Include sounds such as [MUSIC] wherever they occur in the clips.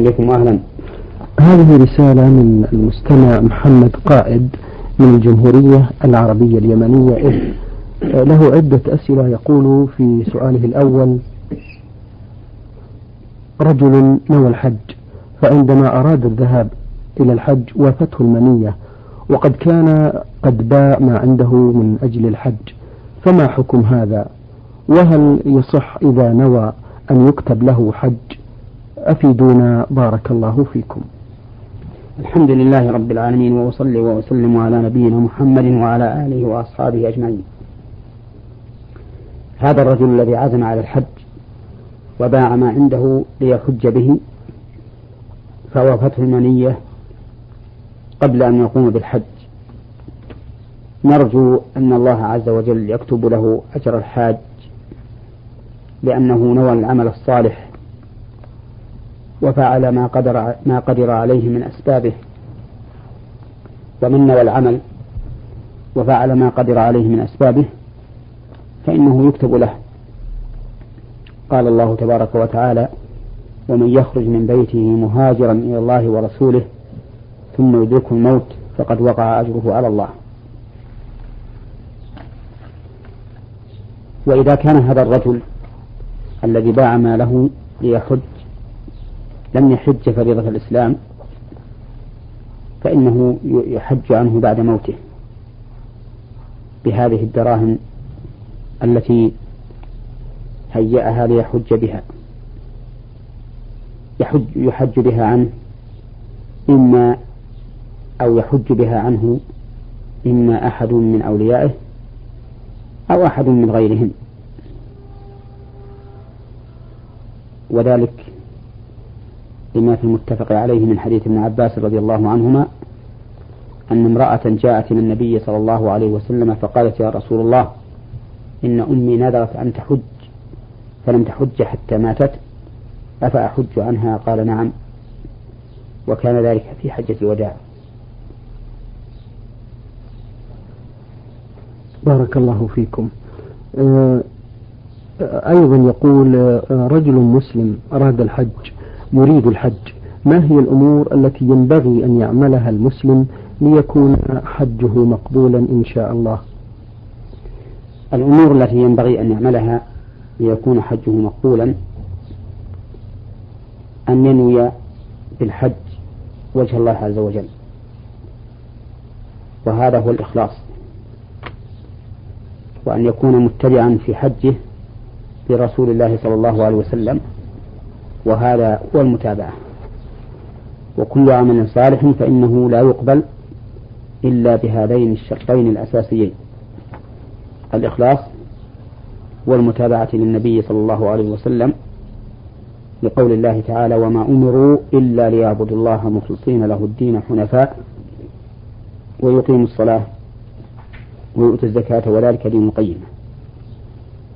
بكم أهلا. هذه رسالة من المستمع محمد قائد من الجمهورية العربية اليمنية. له عدة أسئلة يقول في سؤاله الأول رجل نوى الحج فعندما أراد الذهاب إلى الحج وافته المنية وقد كان قد باع ما عنده من أجل الحج فما حكم هذا؟ وهل يصح إذا نوى أن يكتب له حج؟ أفيدونا بارك الله فيكم. الحمد لله رب العالمين وأصلي وأسلم على نبينا محمد وعلى آله وأصحابه أجمعين. هذا الرجل الذي عزم على الحج وباع ما عنده ليحج به فوافته المنية قبل أن يقوم بالحج. نرجو أن الله عز وجل يكتب له أجر الحاج لأنه نوى العمل الصالح وفعل ما قدر ما قدر عليه من أسبابه. ومن نوى العمل وفعل ما قدر عليه من أسبابه فإنه يكتب له. قال الله تبارك وتعالى ومن يخرج من بيته مهاجرا إلى الله ورسوله ثم يدركه الموت فقد وقع أجره على الله. وإذا كان هذا الرجل الذي باع ماله ليحج لم يحج فريضة الإسلام فإنه يحج عنه بعد موته بهذه الدراهم التي هيأها ليحج بها. يحج يحج بها عنه إما أو يحج بها عنه إما أحد من أوليائه أو أحد من غيرهم. وذلك لما في المتفق عليه من حديث ابن عباس رضي الله عنهما أن امرأة جاءت إلى النبي صلى الله عليه وسلم فقالت يا رسول الله إن أمي نذرت أن تحج فلم تحج حتى ماتت أفأحج عنها؟ قال نعم وكان ذلك في حجة الوداع. بارك الله فيكم. آه، أيضا يقول آه، رجل مسلم أراد الحج يريد الحج. ما هي الأمور التي ينبغي أن يعملها المسلم ليكون حجه مقبولا إن شاء الله؟ الأمور التي ينبغي أن يعملها ليكون حجه مقبولا أن ينوي بالحج وجه الله عز وجل. وهذا هو الإخلاص. وأن يكون متبعا في حجه لرسول الله صلى الله عليه وسلم. وهذا هو المتابعة. وكل عمل صالح فإنه لا يقبل إلا بهذين الشرطين الأساسيين الإخلاص والمتابعة للنبي صلى الله عليه وسلم لقول الله تعالى وما أمروا إلا ليعبدوا الله مخلصين له الدين حنفاء ويقيموا الصلاة ويؤتوا الزكاة وذلك دين القيمة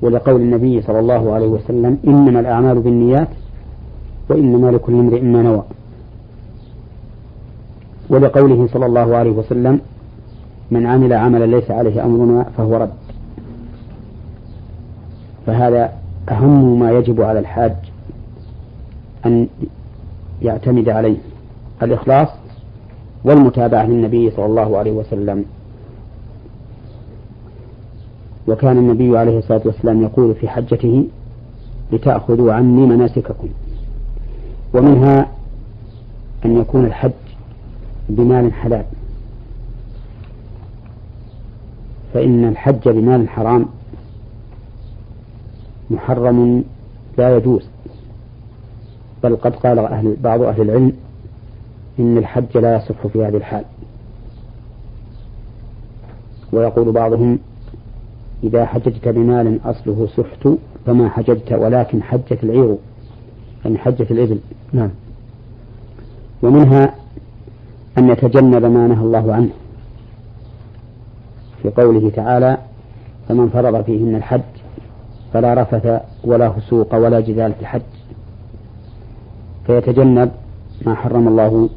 ولقول النبي صلى الله عليه وسلم إنما الأعمال بالنيات وإنما لكل امرئ ما نوى. ولقوله صلى الله عليه وسلم من عمل عملا ليس عليه أمرنا فهو رد. فهذا أهم ما يجب على الحاج أن يعتمد عليه. الإخلاص والمتابعة للنبي صلى الله عليه وسلم. وكان النبي عليه الصلاة والسلام يقول في حجته لتأخذوا عني مناسككم. ومنها أن يكون الحج بمال حلال. فإن الحج بمال حرام محرم لا يجوز. بل قد قال أهل بعض أهل العلم إن الحج لا يصح في هذه الحال. ويقول بعضهم إذا حججت بمال أصله سحت فما حججت ولكن حجت العير. يعني حجة الإبل. نعم. ومنها أن يتجنب ما نهى الله عنه. في قوله تعالى فمن فرض فيهن الحج فلا رفث ولا فسوق ولا جدال في الحج. فيتجنب ما حرم الله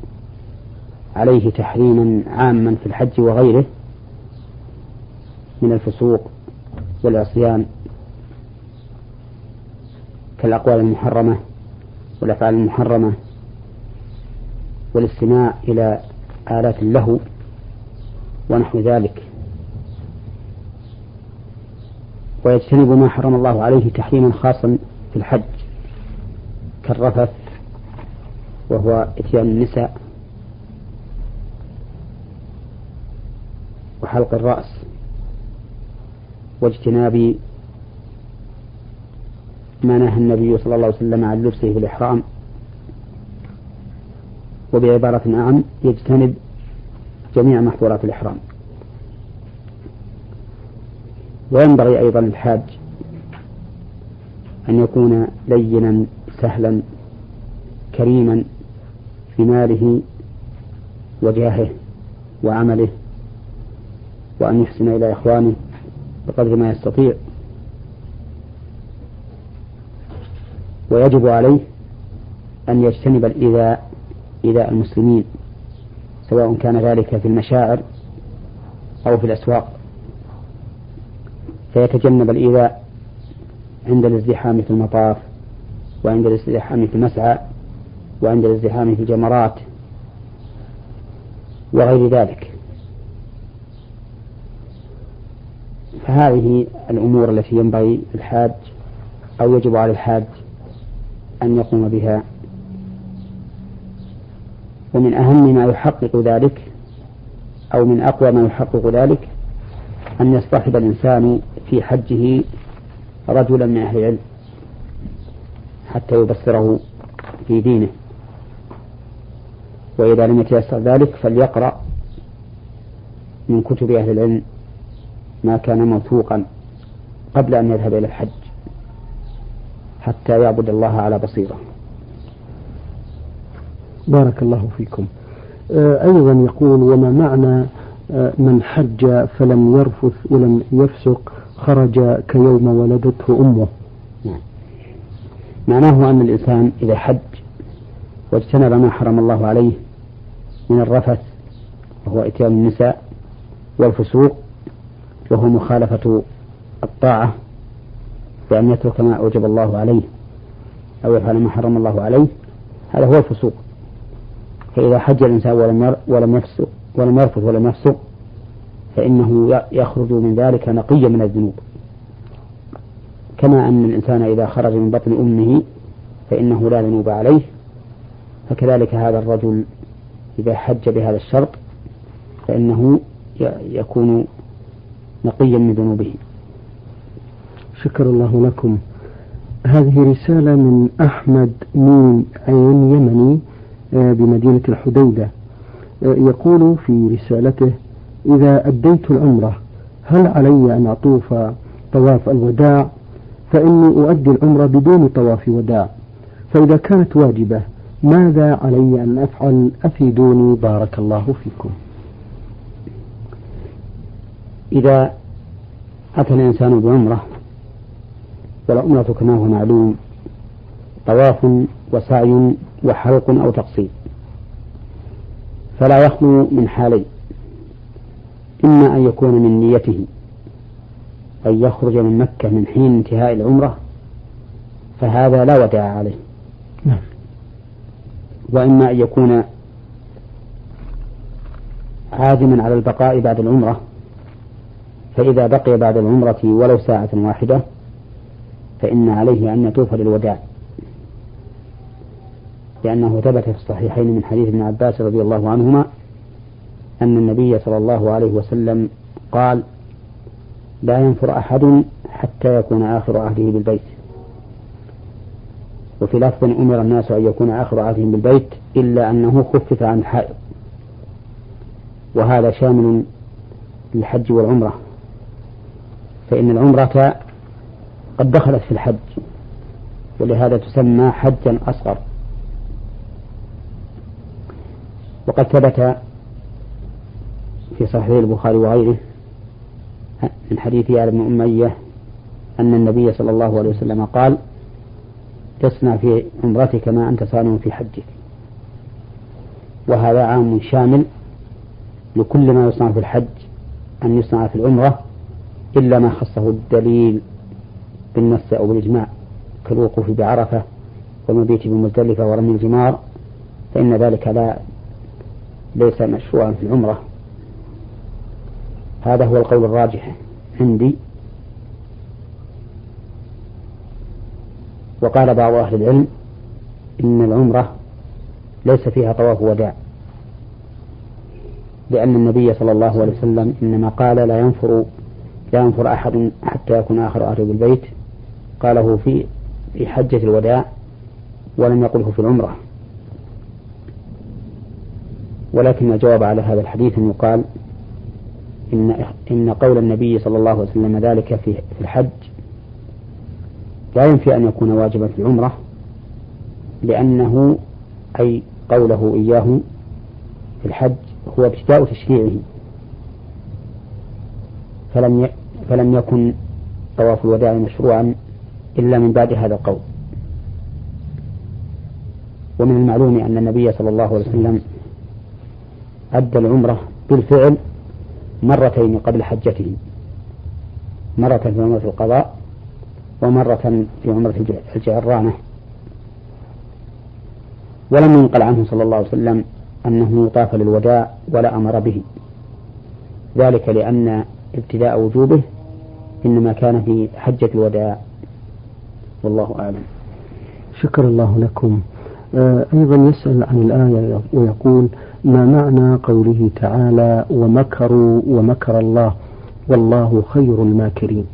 عليه تحريما عاما في الحج وغيره من الفسوق والعصيان كالأقوال المحرمة والأفعال المحرمة والاستماع إلى آلات اللهو ونحو ذلك. ويجتنب ما حرم الله عليه تحريما خاصا في الحج كالرفث وهو إتيان النساء وحلق الرأس واجتناب ما نهى النبي صلى الله عليه وسلم عن لبسه في الإحرام وبعبارة أعم يجتنب جميع محظورات الإحرام. وينبغي أيضا للحاج أن يكون لينا سهلا كريما في ماله وجاهه وعمله وأن يحسن إلى إخوانه بقدر ما يستطيع. ويجب عليه أن يجتنب الإيذاء إيذاء المسلمين سواء كان ذلك في المشاعر أو في الأسواق. فيتجنب الإيذاء عند الازدحام في المطاف وعند الازدحام في المسعى وعند الازدحام في الجمرات وغير ذلك. فهذه الأمور التي ينبغي الحاج أو يجب على الحاج أن يقوم بها. ومن أهم ما يحقق ذلك أو من أقوى ما يحقق ذلك أن يصطحب الإنسان في حجه رجلا من أهل العلم حتى يبصره في دينه. وإذا لم يتيسر ذلك فليقرأ من كتب أهل العلم ما كان موثوقا قبل أن يذهب إلى الحج. حتى يعبد الله على بصيرة. بارك الله فيكم. آه، أيضا يقول وما معنى آه، من حج فلم يرفث ولم يفسق خرج كيوم ولدته أمه. نعم. معناه أن الإنسان إذا حج واجتنب ما حرم الله عليه من الرفث وهو إتيان النساء والفسوق وهو مخالفة الطاعة. بأن يترك ما أوجب الله عليه أو يفعل ما حرم الله عليه هذا هو الفسوق. فإذا حج الإنسان ولم ولم يفسق ولم يرفض ولم يفسق فإنه يخرج من ذلك نقيا من الذنوب. كما أن الإنسان إذا خرج من بطن أمه فإنه لا ذنوب عليه فكذلك هذا الرجل إذا حج بهذا الشرط فإنه يكون نقيا من ذنوبه. شكر الله لكم. هذه رسالة من أحمد مين عين يمني آه، بمدينة الحديدة. آه، يقول في رسالته إذا أديت العمرة هل علي أن أطوف طواف الوداع؟ فإني أؤدي العمرة بدون طواف وداع. فإذا كانت واجبة ماذا علي أن أفعل؟ أفيدوني بارك الله فيكم. إذا أتى الإنسان بعمرة والعمرة كما هو معلوم. طواف وسعي وحلق أو تقصير. فلا يخلو من حالين. إما أن يكون من نيته أن يخرج من مكة من حين انتهاء العمرة فهذا لا وداع عليه. نعم. وإما أن يكون عازما على البقاء بعد العمرة فإذا بقي بعد العمرة ولو ساعة واحدة فإن عليه أن يطوف للوداع. لأنه ثبت في الصحيحين من حديث ابن عباس رضي الله عنهما أن النبي صلى الله عليه وسلم قال لا ينفر أحد حتى يكون آخر عهده بالبيت. وفي لفظ أمر الناس أن يكون آخر عهدهم بالبيت إلا أنه خفف عن الحائض وهذا شامل للحج والعمرة. فإن العمرة قد دخلت في الحج. ولهذا تسمى حجا أصغر. وقد ثبت في صحيح البخاري وغيره من حديث آل بن أمية أن النبي صلى الله عليه وسلم قال تصنع في عمرتك ما أنت صانع في حجك. وهذا عام شامل لكل ما يصنع في الحج أن يصنع في العمرة إلا ما خصه الدليل. بالنص أو بالإجماع كالوقوف بعرفة والمبيت بمزدلفة ورمي الجمار فإن ذلك لا ليس مشروعا في العمرة. هذا هو القول الراجح عندي. وقال بعض أهل العلم إن العمرة ليس فيها طواف وداع لأن النبي صلى الله عليه وسلم إنما قال لا ينفر لا ينفر أحد حتى يكون آخر أهله بالبيت. قاله في في حجة الوداع ولم يقله في العمرة ولكن الجواب على هذا الحديث أن يقال إن إن قول النبي صلى الله عليه وسلم ذلك في الحج لا ينفي أن يكون واجبا في العمرة لأنه أي قوله إياه في الحج هو ابتداء تشريعه فلم. فلم يكن طواف الوداع مشروعا إلا من بعد هذا القول. ومن المعلوم أن النبي صلى الله عليه وسلم أدى العمرة بالفعل مرتين قبل حجته. مرة في عمرة القضاء ومرة في عمرة الجعرانة. ولم ينقل عنه صلى الله عليه وسلم أنه طاف للوداع ولا أمر به. ذلك لأن ابتداء وجوبه إنما كان في حجة الوداع. والله أعلم. شكر الله لكم. آه، أيضا يسأل عن الآية ويقول ما معنى قوله تعالى ومكروا ومكر الله والله خير الماكرين.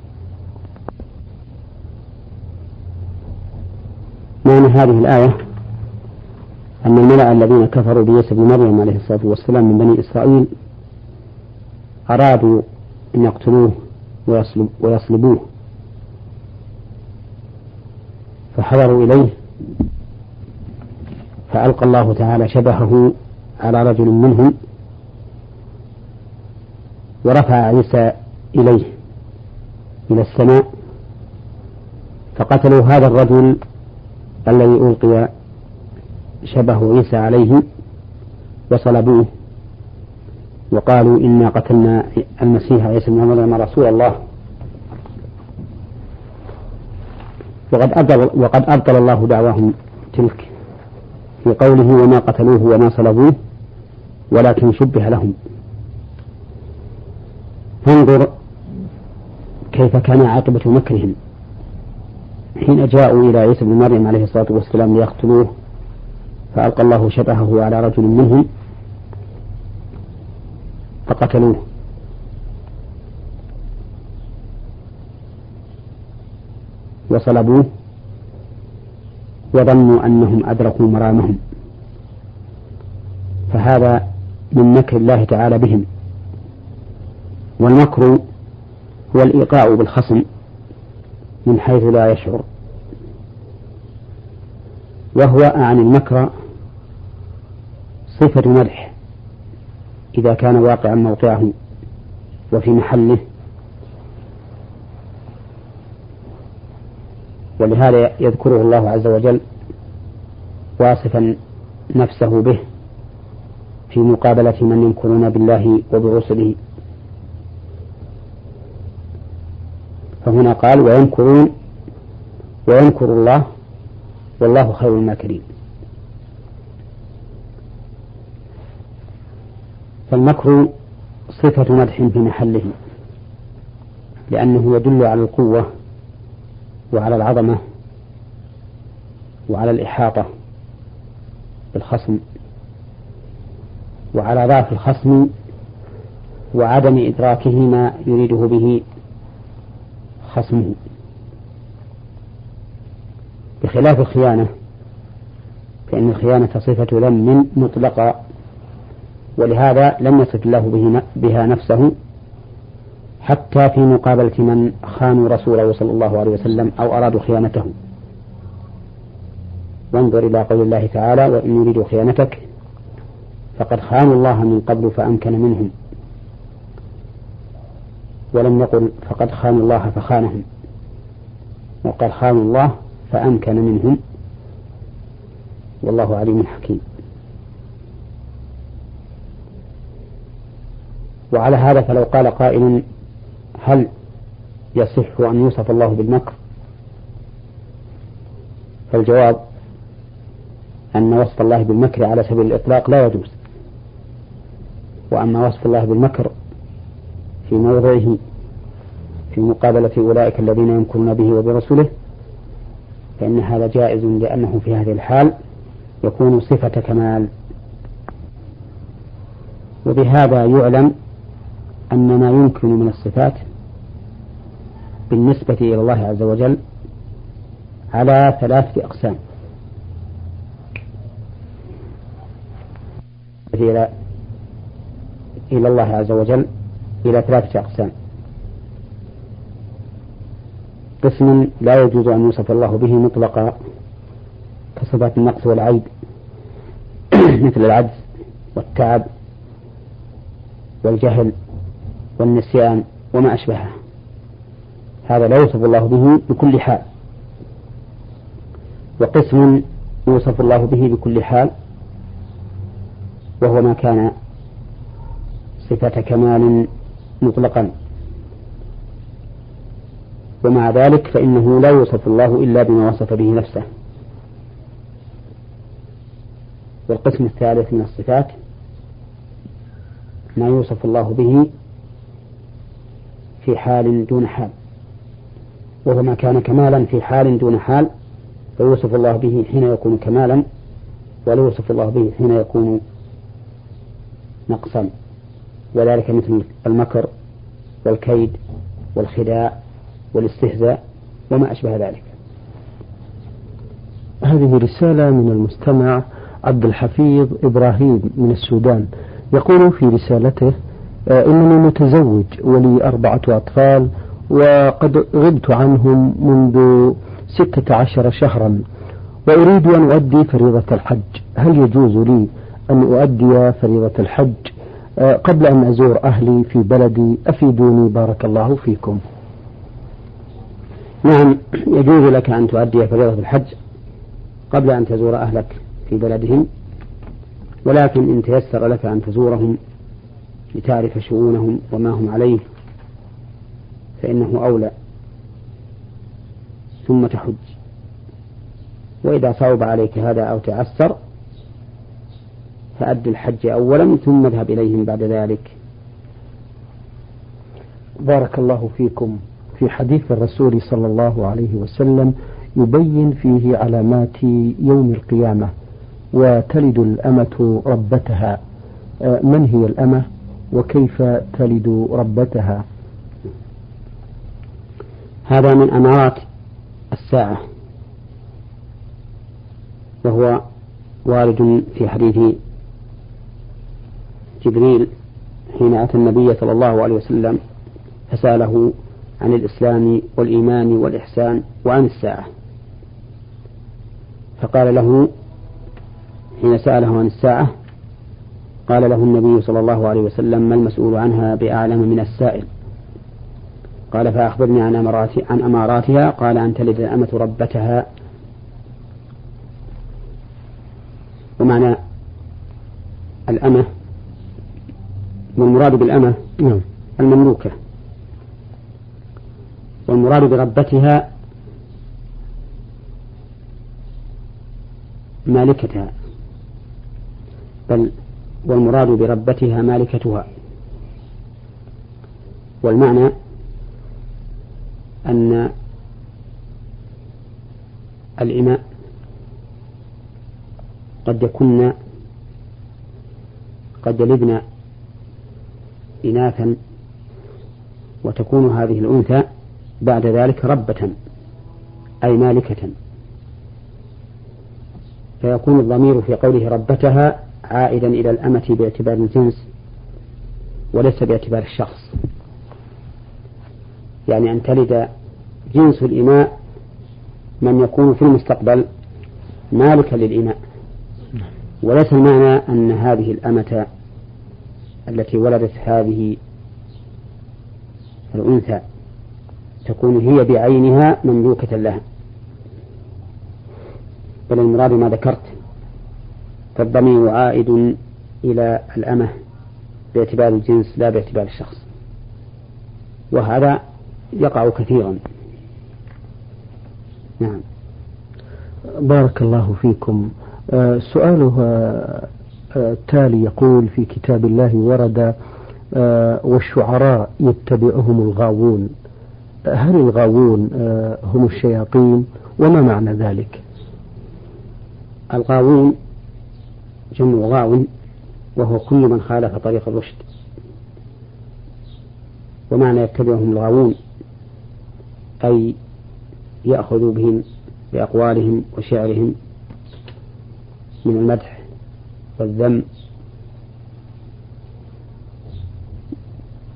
معنى هذه الآية؟ أن الملأ الذين كفروا بعيسى بن مريم عليه الصلاة والسلام من بني إسرائيل أرادوا أن يقتلوه ويصلب ويصلبوه. فحضروا إليه فألقى الله تعالى شبهه على رجل منهم ورفع عيسى إليه إلى السماء فقتلوا هذا الرجل الذي ألقي شبه عيسى عليه وصلبوه وقالوا إنا قتلنا المسيح عيسى بن مريم رسول الله وقد أبطل وقد أبطل الله دعواهم تلك في قوله وما قتلوه وما صلبوه ولكن شبه لهم. فانظر كيف كان عاقبة مكرهم حين جاءوا إلى عيسى بن مريم عليه الصلاة والسلام ليقتلوه. فألقى الله شبهه على رجل منهم فقتلوه. وصلبوه وظنوا أنهم أدركوا مرامهم. فهذا من مكر الله تعالى بهم. والمكر هو الإيقاع بالخصم من حيث لا يشعر. وهو عن المكر صفة مدح إذا كان واقعا موقعه. وفي محله ولهذا يذكره الله عز وجل واصفا نفسه به في مقابلة من ينكرون بالله وبرسله. فهنا قال وينكرون وينكر الله والله خير الماكرين. فالمكر صفة مدح في محله لأنه يدل على القوة وعلى العظمة وعلى الإحاطة بالخصم وعلى ضعف الخصم وعدم إدراكه ما يريده به خصمه. بخلاف الخيانة فإن الخيانة صفة لم مطلقة ولهذا لم يصف الله بها نفسه حتى في مقابلة من خانوا رسوله صلى الله عليه وسلم أو أرادوا خيانته. وانظر إلى قول الله تعالى وإن يريدوا خيانتك فقد خانوا الله من قبل فأمكن منهم. ولم يقل فقد خانوا الله فخانهم. وقد خانوا الله فأمكن منهم. والله عليم حكيم. وعلى هذا فلو قال قائل هل يصح أن يوصف الله بالمكر؟ فالجواب أن وصف الله بالمكر على سبيل الإطلاق لا يجوز. وأما وصف الله بالمكر في موضعه في مقابلة أولئك الذين يمكرون به وبرسله فإن هذا جائز لأنه في هذه الحال يكون صفة كمال. وبهذا يعلم أن ما يمكن من الصفات بالنسبة إلى الله عز وجل على ثلاثة أقسام. إلى إلى الله عز وجل إلى ثلاثة أقسام. قسم لا يجوز أن يوصف الله به مطلقا كصفات النقص والعيب [CLEARS THROAT] مثل العجز والتعب والجهل والنسيان وما أشبهه. هذا لا يوصف الله به بكل حال. وقسم يوصف الله به بكل حال وهو ما كان صفة كمال مطلقا. ومع ذلك فإنه لا يوصف الله إلا بما وصف به نفسه. والقسم الثالث من الصفات ما يوصف الله به في حال دون حال. وهو ما كان كمالا في حال دون حال فيوصف الله به حين يكون كمالا ولا يوصف الله به حين يكون نقصا. وذلك مثل المكر والكيد والخداع والاستهزاء وما أشبه ذلك. هذه رسالة من المستمع عبد الحفيظ إبراهيم من السودان. يقول في رسالته آه، إنني متزوج ولي أربعة أطفال وقد غبت عنهم منذ ستة عشر شهرا. وأريد أن أؤدي فريضة الحج. هل يجوز لي أن أؤدي فريضة الحج؟ آه، قبل أن أزور أهلي في بلدي أفيدوني بارك الله فيكم. نعم يجوز لك أن تؤدي فريضة الحج قبل أن تزور أهلك في بلدهم ولكن إن تيسر لك أن تزورهم لتعرف شؤونهم وما هم عليه. فإنه أولى. ثم تحج. وإذا صعب عليك هذا أو تعسر فأد الحج أولا ثم اذهب إليهم بعد ذلك. بارك الله فيكم في حديث الرسول صلى الله عليه وسلم يبين فيه علامات يوم القيامة وتلد الأمة ربتها. آه، من هي الأمة وكيف تلد ربتها؟ هذا من أمارات الساعة. وهو وارد في حديث جبريل حين أتى النبي صلى الله عليه وسلم فسأله عن الإسلام والإيمان والإحسان وعن الساعة. فقال له حين سأله عن الساعة قال له النبي صلى الله عليه وسلم ما المسؤول عنها بأعلم من السائل؟ قال فأخبرني عن أمارات عن أماراتها. قال أن تلد الأمة ربتها. ومعنى الأمة والمراد بالأمة نعم. المملوكة. والمراد بربتها مالكتها. بل والمراد بربتها مالكتها. والمعنى أن الإماء قد يكون قد يلدن إناثا وتكون هذه الأنثى بعد ذلك ربة أي مالكة. فيكون الضمير في قوله ربتها عائدا إلى الأمة باعتبار الجنس وليس باعتبار الشخص. يعني أن تلد جنس الإماء من يكون في المستقبل مالكا للإماء وليس المعنى أن هذه الأمة التي ولدت هذه الأنثى تكون هي بعينها مملوكة لها. بل المراد ما ذكرت فالضمير عائد إلى الأمة باعتبار الجنس لا باعتبار الشخص. وهذا يقع كثيرا. نعم. بارك الله فيكم. آه، سؤاله التالي يقول في كتاب الله ورد آه، والشعراء يتبعهم الغاوون. هل الغاوون آه، هم الشياطين؟ وما معنى ذلك؟ الغاوون جمع غاو وهو كل من خالف طريق الرشد. ومعنى يتبعهم الغاوون أي يأخذوا بهم بأقوالهم وشعرهم من المدح والذم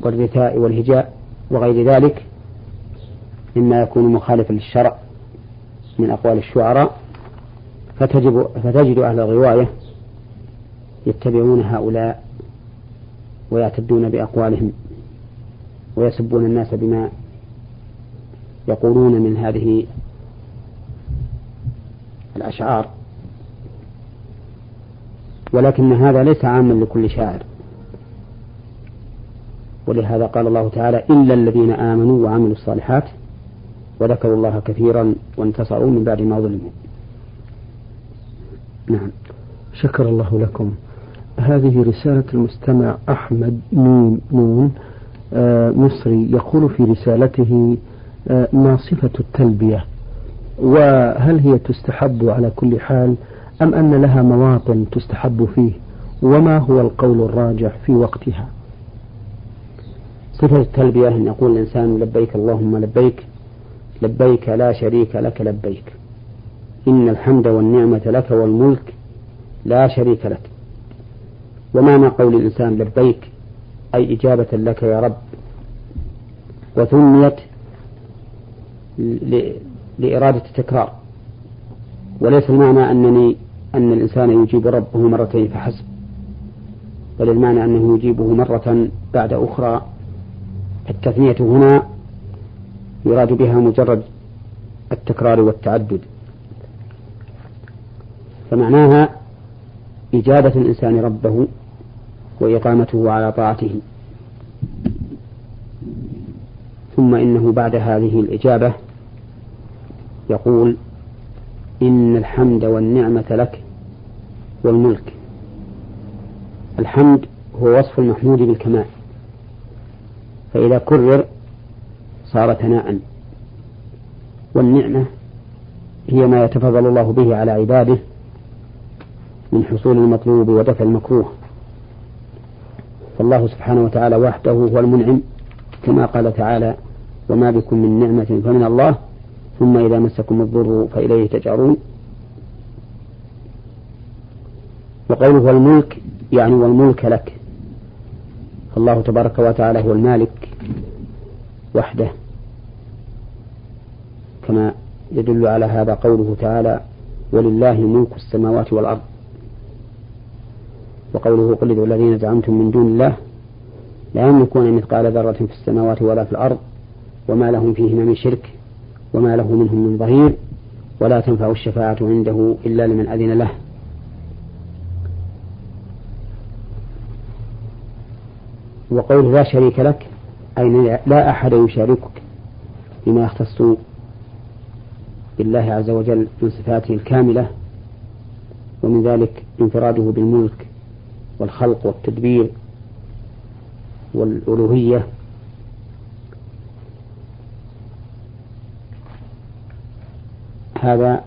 والرثاء والهجاء وغير ذلك مما يكون مخالفا للشرع من أقوال الشعراء فتجب فتجد أهل الرواية يتبعون هؤلاء ويعتدون بأقوالهم ويسبون الناس بما يقولون من هذه الأشعار. ولكن هذا ليس عاما لكل شاعر. ولهذا قال الله تعالى إلا الذين آمنوا وعملوا الصالحات وذكروا الله كثيرا وانتصروا من بعد ما ظلموا. نعم. شكر الله لكم. هذه رسالة المستمع أحمد نون نون آه مصري يقول في رسالته ما صفة التلبية؟ وهل هي تستحب على كل حال أم أن لها مواطن تستحب فيه؟ وما هو القول الراجح في وقتها؟ صفة التلبية أن يقول الإنسان لبيك اللهم لبيك لبيك لا شريك لك لبيك. إن الحمد والنعمة لك والملك لا شريك لك. ومعنى قول الإنسان لبيك أي إجابة لك يا رب. وثنيت لإرادة التكرار. وليس المعنى أنني أن الإنسان يجيب ربه مرتين فحسب. بل المعنى أنه يجيبه مرة بعد أخرى. التثنية هنا يراد بها مجرد التكرار والتعدد. فمعناها إجابة الإنسان ربه وإقامته على طاعته. ثم إنه بعد هذه الإجابة يقول إن الحمد والنعمة لك والملك. الحمد هو وصف المحمود بالكمال. فإذا كرر صار ثناء. والنعمة هي ما يتفضل الله به على عباده من حصول المطلوب ودفع المكروه. فالله سبحانه وتعالى وحده هو المنعم كما قال تعالى وما بكم من نعمة فمن الله ثم إذا مسكم الضر فإليه تجأرون وقوله والملك يعني والملك لك. الله تبارك وتعالى هو المالك وحده. كما يدل على هذا قوله تعالى ولله ملك السماوات والأرض وقوله قل ادعوا الذين زعمتم من دون الله لا يملكون مثقال ذرة في السماوات ولا في الأرض وما لهم فيهما من شرك وما له منهم من ظهير ولا تنفع الشفاعة عنده إلا لمن أذن له. وقول لا شريك لك أي لا أحد يشاركك بما يختص بالله عز وجل من صفاته الكاملة ومن ذلك انفراده بالملك والخلق والتدبير والألوهية هذا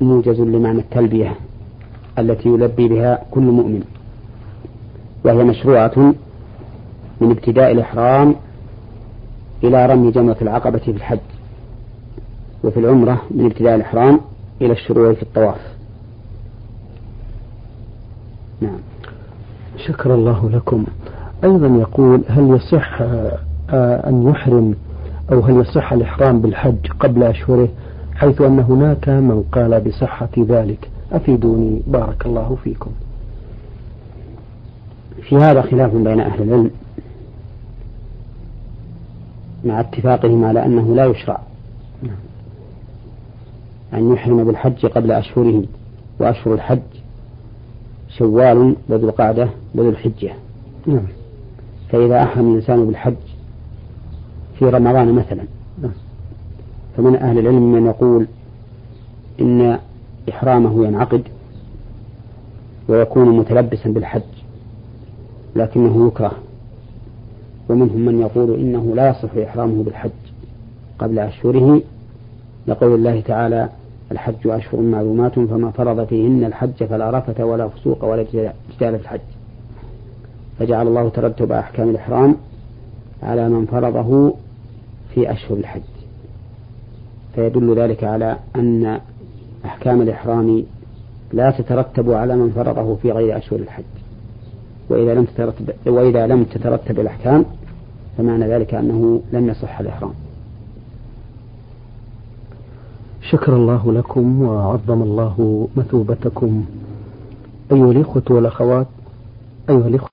موجز لمعنى التلبية التي يلبي بها كل مؤمن وهي مشروعة من ابتداء الإحرام إلى رمي جمرة العقبة في الحج وفي العمرة من ابتداء الإحرام إلى الشروع في الطواف. نعم. شكر الله لكم. أيضا يقول هل يصح آه، أن يحرم أو هل يصح الإحرام بالحج قبل أشهره حيث أن هناك من قال بصحة ذلك. أفيدوني. بارك الله فيكم. في هذا خلاف بين أهل العلم مع اتفاقهم على أنه لا يشرع أن يحرم بالحج قبل أشهره وأشهر الحج شوال وذو القعدة وذو الحجة. نعم. فإذا أحرم الإنسان بالحج في رمضان مثلا. فمن أهل العلم من يقول إن إحرامه ينعقد ويكون متلبسا بالحج لكنه يكره. ومنهم من يقول إنه لا يصح إحرامه بالحج قبل أشهره. لقول الله تعالى الحج أشهر معلومات فما فرض فيهن الحج فلا رفث ولا فسوق ولا جدال في الحج. فجعل الله ترتب أحكام الإحرام على من فرضه في أشهر الحج. فيدل ذلك على أن أحكام الإحرام لا تترتب على من فرضه في غير أشهر الحج. وإذا لم تترتب وإذا لم تترتب الأحكام فمعنى ذلك أنه لم يصح الإحرام. شكر الله لكم وعظم الله مثوبتكم. أيها الإخوة والأخوات أيها الإخوة